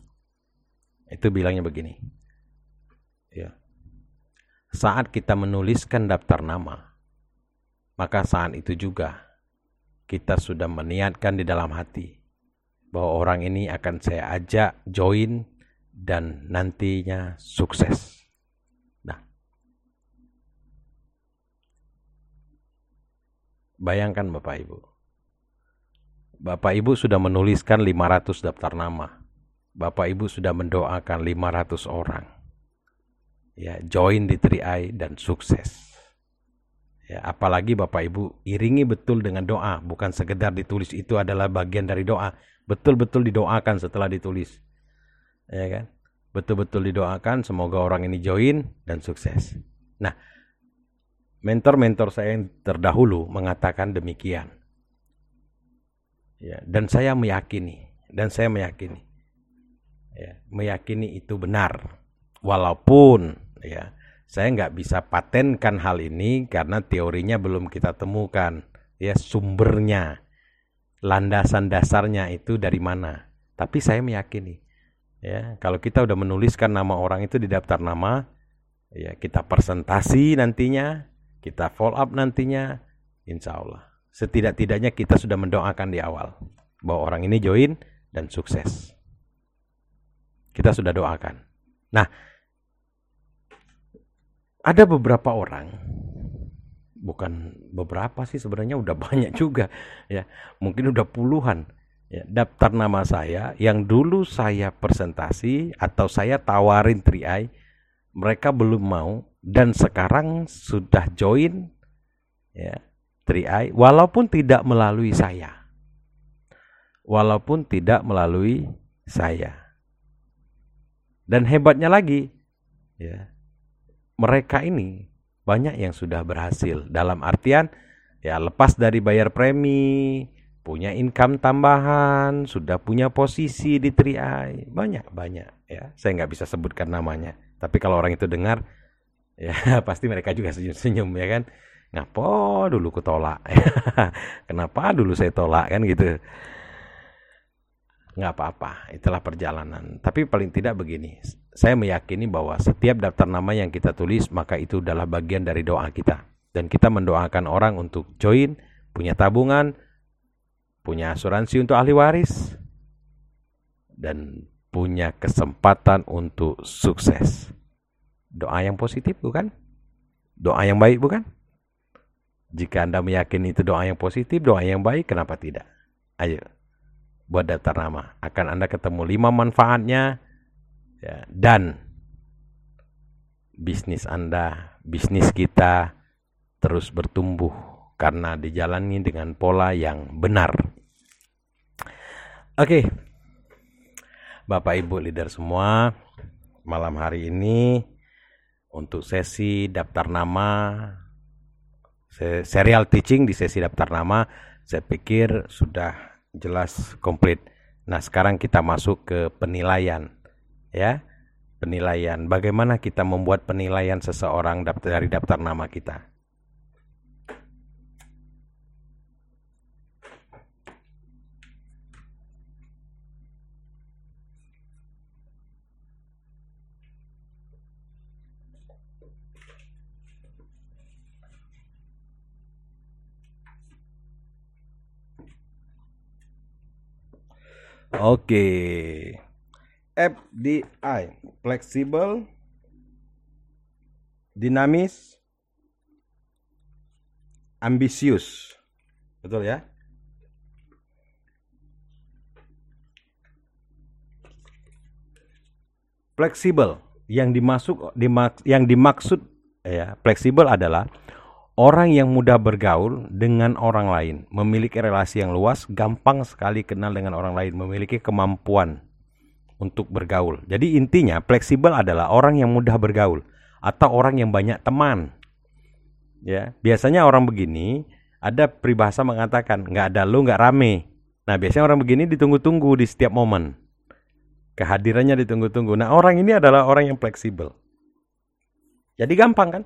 itu bilangnya begini. Ya. Saat kita menuliskan daftar nama, maka saat itu juga kita sudah meniatkan di dalam hati bahwa orang ini akan saya ajak join dan nantinya sukses. Nah, bayangkan Bapak Ibu. Bapak Ibu sudah menuliskan 500 daftar nama. Bapak Ibu sudah mendoakan 500 orang. Ya, join di 3i dan sukses. Ya, apalagi Bapak Ibu iringi betul dengan doa, bukan sekedar ditulis itu adalah bagian dari doa. Betul-betul didoakan setelah ditulis. Ya kan? Betul-betul didoakan semoga orang ini join dan sukses. Nah, mentor-mentor saya yang terdahulu mengatakan demikian. Ya, dan saya meyakini, dan saya meyakini, ya, meyakini itu benar, walaupun ya saya nggak bisa patenkan hal ini karena teorinya belum kita temukan, ya sumbernya, landasan dasarnya itu dari mana. Tapi saya meyakini, ya kalau kita udah menuliskan nama orang itu di daftar nama, ya kita presentasi nantinya, kita follow up nantinya, insya Allah. Setidak-tidaknya kita sudah mendoakan di awal bahwa orang ini join dan sukses. Kita sudah doakan. Nah, ada beberapa orang bukan beberapa sih sebenarnya udah banyak juga ya mungkin udah puluhan ya, daftar nama saya yang dulu saya presentasi atau saya tawarin 3i mereka belum mau dan sekarang sudah join ya 3i walaupun tidak melalui saya. Walaupun tidak melalui saya. Dan hebatnya lagi ya mereka ini banyak yang sudah berhasil. Dalam artian ya lepas dari bayar premi, punya income tambahan, sudah punya posisi di Triai, banyak banyak ya. Saya nggak bisa sebutkan namanya, tapi kalau orang itu dengar ya pasti mereka juga senyum-senyum ya kan. Ngapo dulu kutolak? Kenapa dulu saya tolak kan gitu nggak apa-apa, itulah perjalanan. Tapi paling tidak begini, saya meyakini bahwa setiap daftar nama yang kita tulis, maka itu adalah bagian dari doa kita. Dan kita mendoakan orang untuk join, punya tabungan, punya asuransi untuk ahli waris, dan punya kesempatan untuk sukses. Doa yang positif bukan? Doa yang baik bukan? Jika Anda meyakini itu doa yang positif, doa yang baik, kenapa tidak? Ayo, buat daftar nama. Akan Anda ketemu lima manfaatnya ya, dan bisnis Anda, bisnis kita terus bertumbuh karena dijalani dengan pola yang benar. Oke. Bapak Ibu leader semua, malam hari ini untuk sesi daftar nama serial teaching di sesi daftar nama saya pikir sudah jelas komplit. Nah, sekarang kita masuk ke penilaian. Ya. Penilaian. Bagaimana kita membuat penilaian seseorang dari daftar nama kita? Oke. FDI, fleksibel, dinamis, ambisius. Betul ya? Fleksibel yang dimasuk dimak, yang dimaksud ya, fleksibel adalah Orang yang mudah bergaul dengan orang lain, memiliki relasi yang luas, gampang sekali kenal dengan orang lain, memiliki kemampuan untuk bergaul. Jadi intinya fleksibel adalah orang yang mudah bergaul atau orang yang banyak teman. Ya, biasanya orang begini ada peribahasa mengatakan nggak ada lu nggak rame. Nah biasanya orang begini ditunggu-tunggu di setiap momen. Kehadirannya ditunggu-tunggu. Nah orang ini adalah orang yang fleksibel. Jadi gampang kan?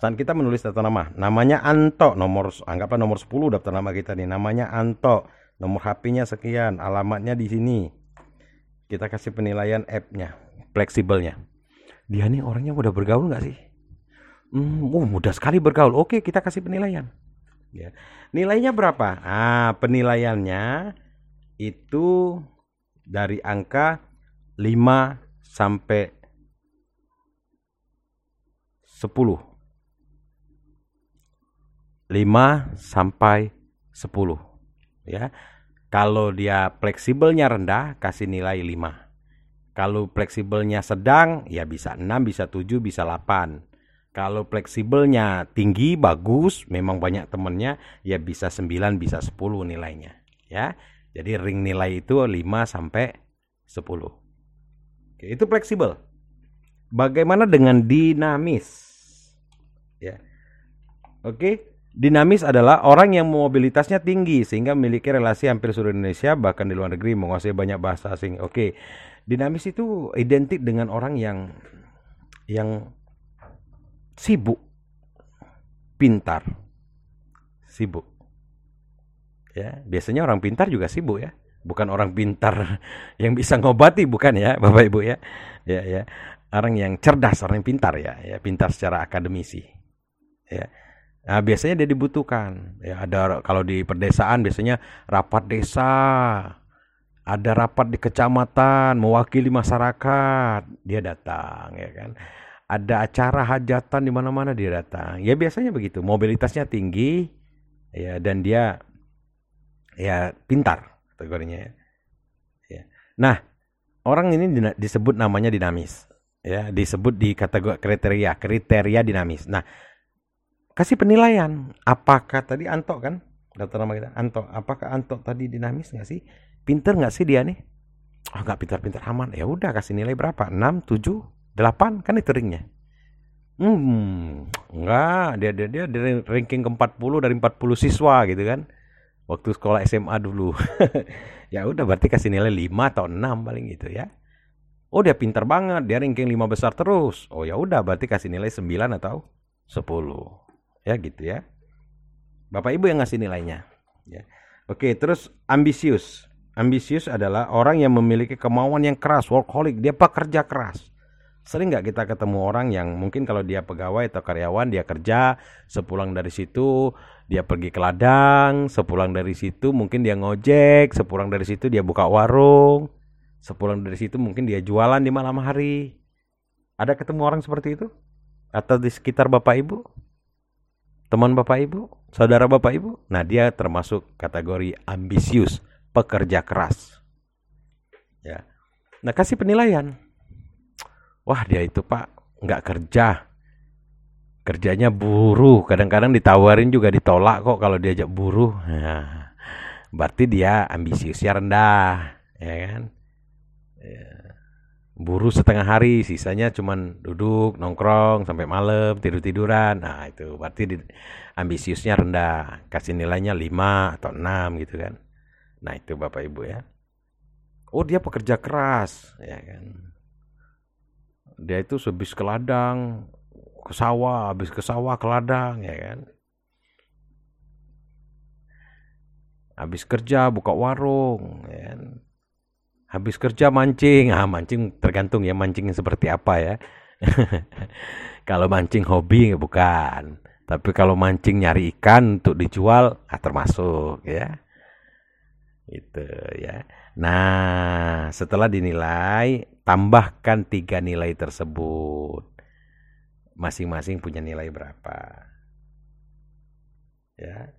Saat kita menulis daftar nama. Namanya Anto nomor anggaplah nomor 10 daftar nama kita nih. Namanya Anto. Nomor HP-nya sekian alamatnya di sini. Kita kasih penilaian app-nya fleksibelnya. Dia nih orangnya udah bergaul nggak sih? Hmm, oh, mudah sekali bergaul. Oke kita kasih penilaian. Ya. Nilainya berapa? Ah penilaiannya itu dari angka 5 sampai 10 5 sampai 10 ya. Kalau dia fleksibelnya rendah kasih nilai 5. Kalau fleksibelnya sedang ya bisa 6, bisa 7, bisa 8. Kalau fleksibelnya tinggi, bagus, memang banyak temennya, ya bisa 9, bisa 10 nilainya. Ya, jadi ring nilai itu 5 sampai 10. Oke, itu fleksibel. Bagaimana dengan dinamis? Ya. Oke, dinamis adalah orang yang mobilitasnya tinggi sehingga memiliki relasi hampir seluruh Indonesia bahkan di luar negeri menguasai banyak bahasa asing. Oke. Dinamis itu identik dengan orang yang yang sibuk, pintar, sibuk. Ya, biasanya orang pintar juga sibuk ya. Bukan orang pintar yang bisa ngobati bukan ya, Bapak Ibu ya. Ya, ya. Orang yang cerdas, orang yang pintar ya, ya, pintar secara akademisi. Ya. Nah, biasanya dia dibutuhkan. Ya, ada kalau di perdesaan biasanya rapat desa, ada rapat di kecamatan mewakili masyarakat, dia datang ya kan ada acara hajatan di mana-mana dia datang. Ya biasanya begitu, mobilitasnya tinggi ya dan dia ya pintar kategorinya ya. ya. Nah, orang ini disebut namanya dinamis. Ya, disebut di kategori kriteria, kriteria dinamis. Nah, kasih penilaian. Apakah tadi Anto kan? Daftar nama kita Anto. Apakah Anto tadi dinamis nggak sih? Pinter nggak sih dia nih? Oh, nggak pintar-pintar aman. Ya udah kasih nilai berapa? 6, 7, 8 kan itu ringnya. Hmm, enggak, dia dia dia dari ranking ke-40 dari 40 siswa gitu kan. Waktu sekolah SMA dulu. ya udah berarti kasih nilai 5 atau 6 paling gitu ya. Oh, dia pintar banget, dia ranking 5 besar terus. Oh ya udah berarti kasih nilai 9 atau 10. Ya gitu ya. Bapak Ibu yang ngasih nilainya. Ya. Oke, terus ambisius. Ambisius adalah orang yang memiliki kemauan yang keras, workaholic, dia pekerja keras Sering nggak kita ketemu orang yang mungkin kalau dia pegawai atau karyawan dia kerja, sepulang dari situ dia pergi ke ladang, sepulang dari situ mungkin dia ngojek, sepulang dari situ dia buka warung, sepulang dari situ mungkin dia jualan di malam hari. Ada ketemu orang seperti itu? Atau di sekitar Bapak Ibu? Teman Bapak Ibu? Saudara Bapak Ibu? Nah dia termasuk kategori ambisius, pekerja keras. Ya. Nah kasih penilaian wah dia itu pak nggak kerja kerjanya buruh kadang-kadang ditawarin juga ditolak kok kalau diajak buruh nah, berarti dia ambisiusnya rendah ya kan ya. Buruh setengah hari sisanya cuman duduk nongkrong sampai malam tidur tiduran nah itu berarti di, ambisiusnya rendah. Kasih nilainya 5 atau 6 gitu kan. Nah itu bapak ibu ya. Oh dia pekerja keras ya kan. Dia itu sebis ke ladang ke sawah habis ke sawah ke ladang ya kan. Habis kerja buka warung ya kan habis kerja mancing ah mancing tergantung ya mancing seperti apa ya kalau mancing hobi bukan tapi kalau mancing nyari ikan untuk dijual ah termasuk ya itu ya nah setelah dinilai tambahkan tiga nilai tersebut. Masing-masing punya nilai berapa. Ya.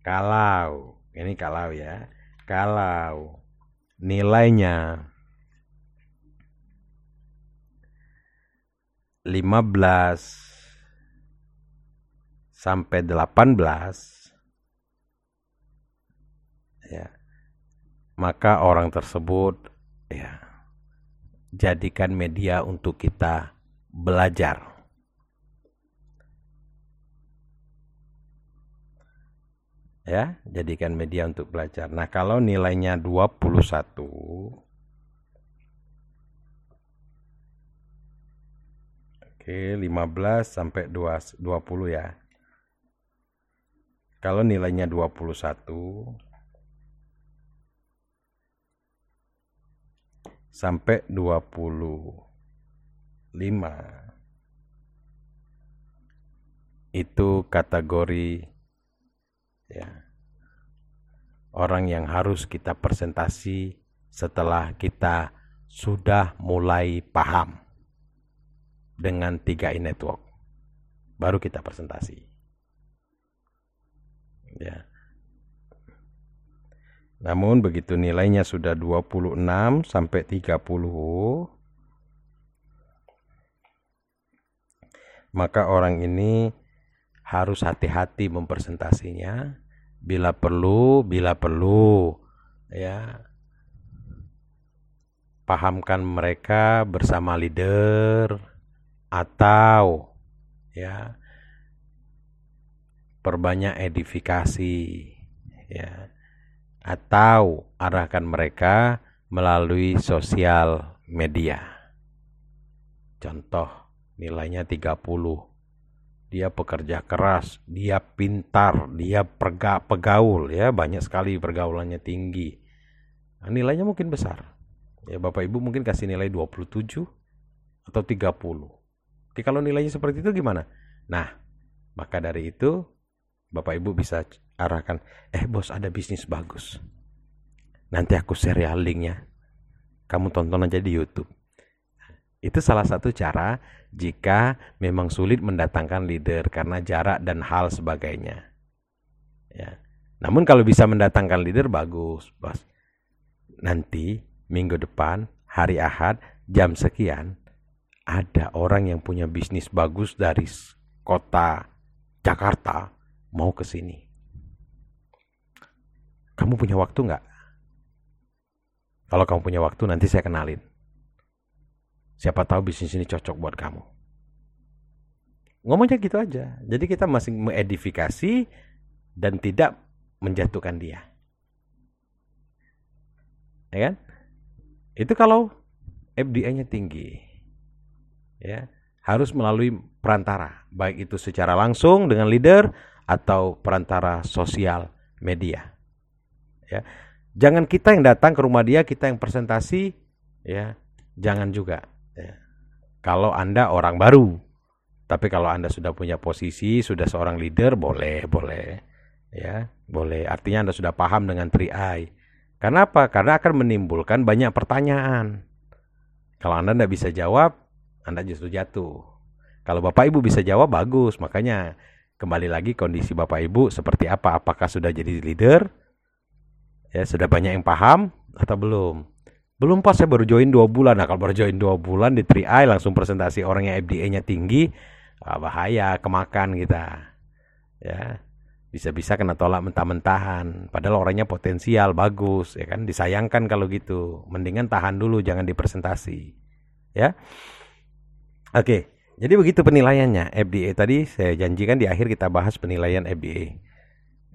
Kalau, ini kalau ya, kalau nilainya. 15 sampai 18 ya. Maka orang tersebut ya jadikan media untuk kita belajar. Ya, jadikan media untuk belajar. Nah, kalau nilainya 21 Oke, 15 sampai 20 ya. Kalau nilainya 21 sampai 25 itu kategori ya. Orang yang harus kita presentasi setelah kita sudah mulai paham dengan tiga e-network. Baru kita presentasi. Ya. Namun begitu nilainya sudah 26 sampai 30 maka orang ini harus hati-hati mempresentasinya. Bila perlu, bila perlu, ya pahamkan mereka bersama leader atau ya perbanyak edifikasi ya atau arahkan mereka melalui sosial media. Contoh, nilainya 30. Dia pekerja keras, dia pintar, dia perga, pegaul ya, banyak sekali pergaulannya tinggi. Nah, nilainya mungkin besar. Ya Bapak Ibu mungkin kasih nilai 27 atau 30. Jadi kalau nilainya seperti itu gimana? Nah, maka dari itu Bapak Ibu bisa arahkan, eh bos ada bisnis bagus. Nanti aku share ya linknya. Kamu tonton aja di Youtube. Itu salah satu cara jika memang sulit mendatangkan leader karena jarak dan hal sebagainya. Ya. Namun kalau bisa mendatangkan leader bagus, bos. Nanti minggu depan hari Ahad jam sekian ada orang yang punya bisnis bagus dari kota Jakarta mau ke sini. Kamu punya waktu nggak? Kalau kamu punya waktu nanti saya kenalin. Siapa tahu bisnis ini cocok buat kamu. Ngomongnya gitu aja. Jadi kita masih mengedifikasi dan tidak menjatuhkan dia. Ya kan? Itu kalau FDI-nya tinggi. Ya, harus melalui perantara, baik itu secara langsung dengan leader atau perantara sosial media. Ya. Jangan kita yang datang ke rumah dia, kita yang presentasi, ya. Jangan juga. Ya. Kalau Anda orang baru, tapi kalau Anda sudah punya posisi, sudah seorang leader, boleh, boleh. Ya, boleh. Artinya Anda sudah paham dengan 3I. Karena apa? Karena akan menimbulkan banyak pertanyaan. Kalau Anda tidak bisa jawab, Anda justru jatuh. Kalau Bapak Ibu bisa jawab, bagus. Makanya Kembali lagi kondisi Bapak Ibu seperti apa? Apakah sudah jadi leader? Ya, sudah banyak yang paham atau belum? Belum pas saya baru join dua bulan. Nah, kalau baru join dua bulan di 3i langsung presentasi orang yang FDA-nya tinggi, ah, bahaya, kemakan kita. Ya, bisa-bisa kena tolak mentah-mentahan. Padahal orangnya potensial, bagus, ya kan? Disayangkan kalau gitu. Mendingan tahan dulu, jangan dipresentasi. Ya. Oke. Jadi begitu penilaiannya FDA tadi saya janjikan di akhir kita bahas penilaian FDA.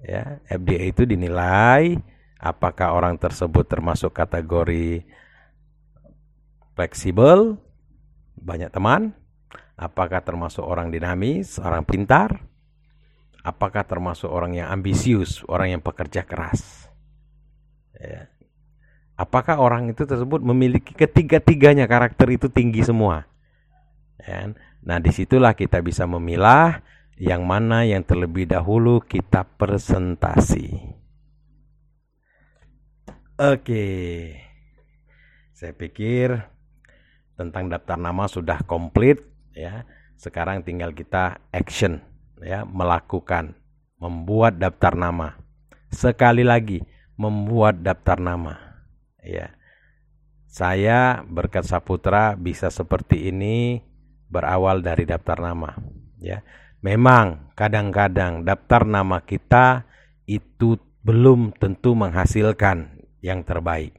Ya, FDA itu dinilai apakah orang tersebut termasuk kategori fleksibel, banyak teman, apakah termasuk orang dinamis, orang pintar, apakah termasuk orang yang ambisius, orang yang pekerja keras. Ya. Apakah orang itu tersebut memiliki ketiga-tiganya karakter itu tinggi semua? Ya. Nah, di situlah kita bisa memilah yang mana yang terlebih dahulu kita presentasi. Oke, saya pikir tentang daftar nama sudah komplit ya. Sekarang tinggal kita action ya, melakukan, membuat daftar nama. Sekali lagi, membuat daftar nama. Ya. Saya berkat Saputra bisa seperti ini berawal dari daftar nama ya memang kadang-kadang daftar nama kita itu belum tentu menghasilkan yang terbaik.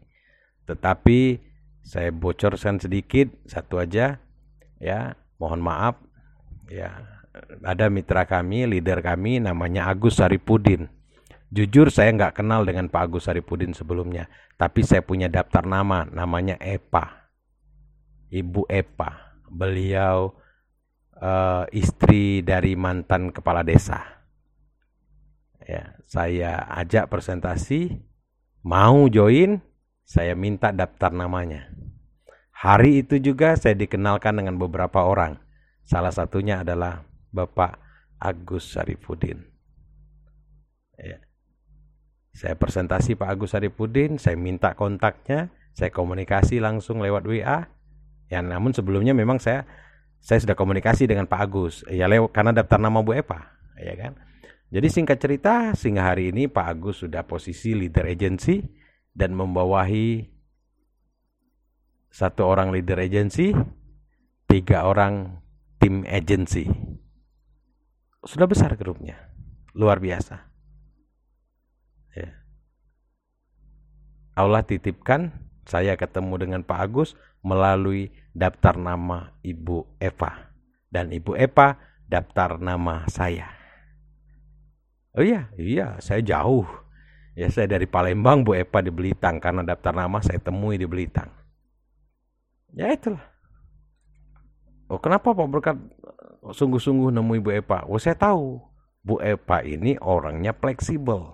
Tetapi saya bocorkan sedikit satu aja ya. Mohon maaf ya. Ada mitra kami leader kami namanya Agus Saripudin. Jujur saya nggak kenal dengan Pak Agus Saripudin sebelumnya tapi saya punya daftar nama namanya Epa. Ibu Epa. Beliau uh, istri dari mantan kepala desa. Ya, saya ajak presentasi, mau join, saya minta daftar namanya. Hari itu juga saya dikenalkan dengan beberapa orang. Salah satunya adalah Bapak Agus Sarifudin. Ya. Saya presentasi Pak Agus Sarifudin, saya minta kontaknya, saya komunikasi langsung lewat WA, Ya, namun sebelumnya memang saya saya sudah komunikasi dengan Pak Agus. Ya lewat karena daftar nama Bu Epa, ya kan. Jadi singkat cerita, sehingga hari ini Pak Agus sudah posisi leader agency dan membawahi satu orang leader agency, tiga orang tim agency. sudah besar grupnya. Luar biasa. Ya. Allah titipkan saya ketemu dengan Pak Agus melalui daftar nama Ibu Eva. Dan Ibu Eva daftar nama saya. Oh iya, iya, saya jauh. Ya saya dari Palembang, Bu Eva di Belitang karena daftar nama saya temui di Belitang. Ya itulah. Oh kenapa Pak berkat sungguh-sungguh nemui Bu Eva? Oh saya tahu Bu Eva ini orangnya fleksibel.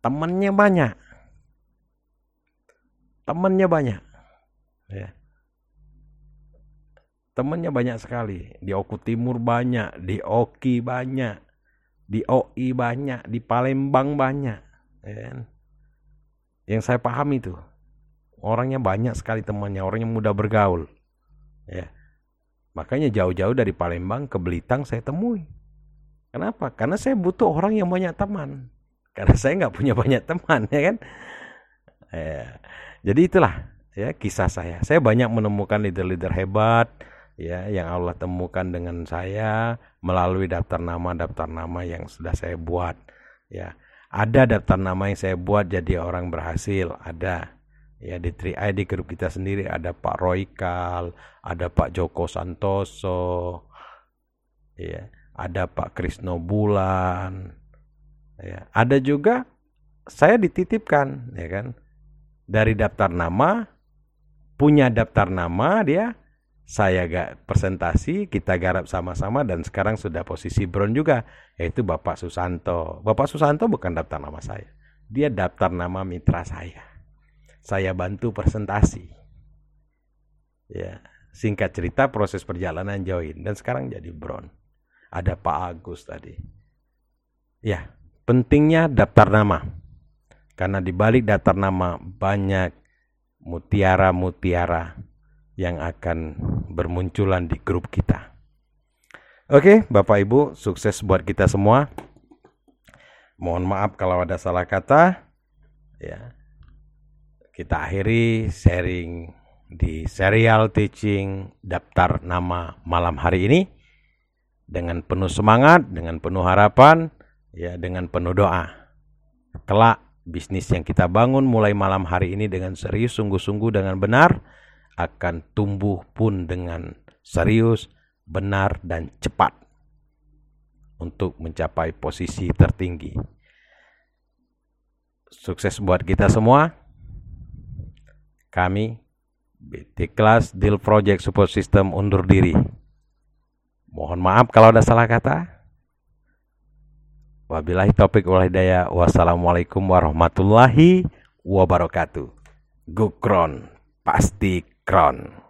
Temannya banyak. Temannya banyak. Ya. Temannya banyak sekali. Di Oku Timur banyak, di Oki banyak, di OI banyak, di Palembang banyak. Ya. Kan? Yang saya pahami itu. Orangnya banyak sekali temannya, orangnya mudah bergaul. Ya. Makanya jauh-jauh dari Palembang ke Belitang saya temui. Kenapa? Karena saya butuh orang yang banyak teman. Karena saya nggak punya banyak teman, ya kan? Ya. Jadi itulah ya kisah saya. Saya banyak menemukan leader-leader hebat, ya yang Allah temukan dengan saya melalui daftar nama daftar nama yang sudah saya buat ya. Ada daftar nama yang saya buat jadi orang berhasil ada. Ya di 3 di grup kita sendiri ada Pak Roykal ada Pak Joko Santoso ya. Ada Pak Krisno Bulan ya. Ada juga saya dititipkan ya kan. Dari daftar nama punya daftar nama dia saya gak presentasi, kita garap sama-sama dan sekarang sudah posisi bron juga, yaitu Bapak Susanto. Bapak Susanto bukan daftar nama saya, dia daftar nama mitra saya. Saya bantu presentasi. Ya, singkat cerita proses perjalanan join dan sekarang jadi bron. Ada Pak Agus tadi. Ya, pentingnya daftar nama. Karena di balik daftar nama banyak mutiara-mutiara yang akan bermunculan di grup kita. Oke, Bapak Ibu, sukses buat kita semua. Mohon maaf kalau ada salah kata. Ya. Kita akhiri sharing di serial teaching daftar nama malam hari ini dengan penuh semangat, dengan penuh harapan, ya dengan penuh doa. Kelak bisnis yang kita bangun mulai malam hari ini dengan serius, sungguh-sungguh dengan benar akan tumbuh pun dengan serius, benar, dan cepat untuk mencapai posisi tertinggi. Sukses buat kita semua. Kami BT Class Deal Project Support System undur diri. Mohon maaf kalau ada salah kata. Wabillahi topik wal hidayah. Wassalamualaikum warahmatullahi wabarakatuh. Gukron pasti Crown.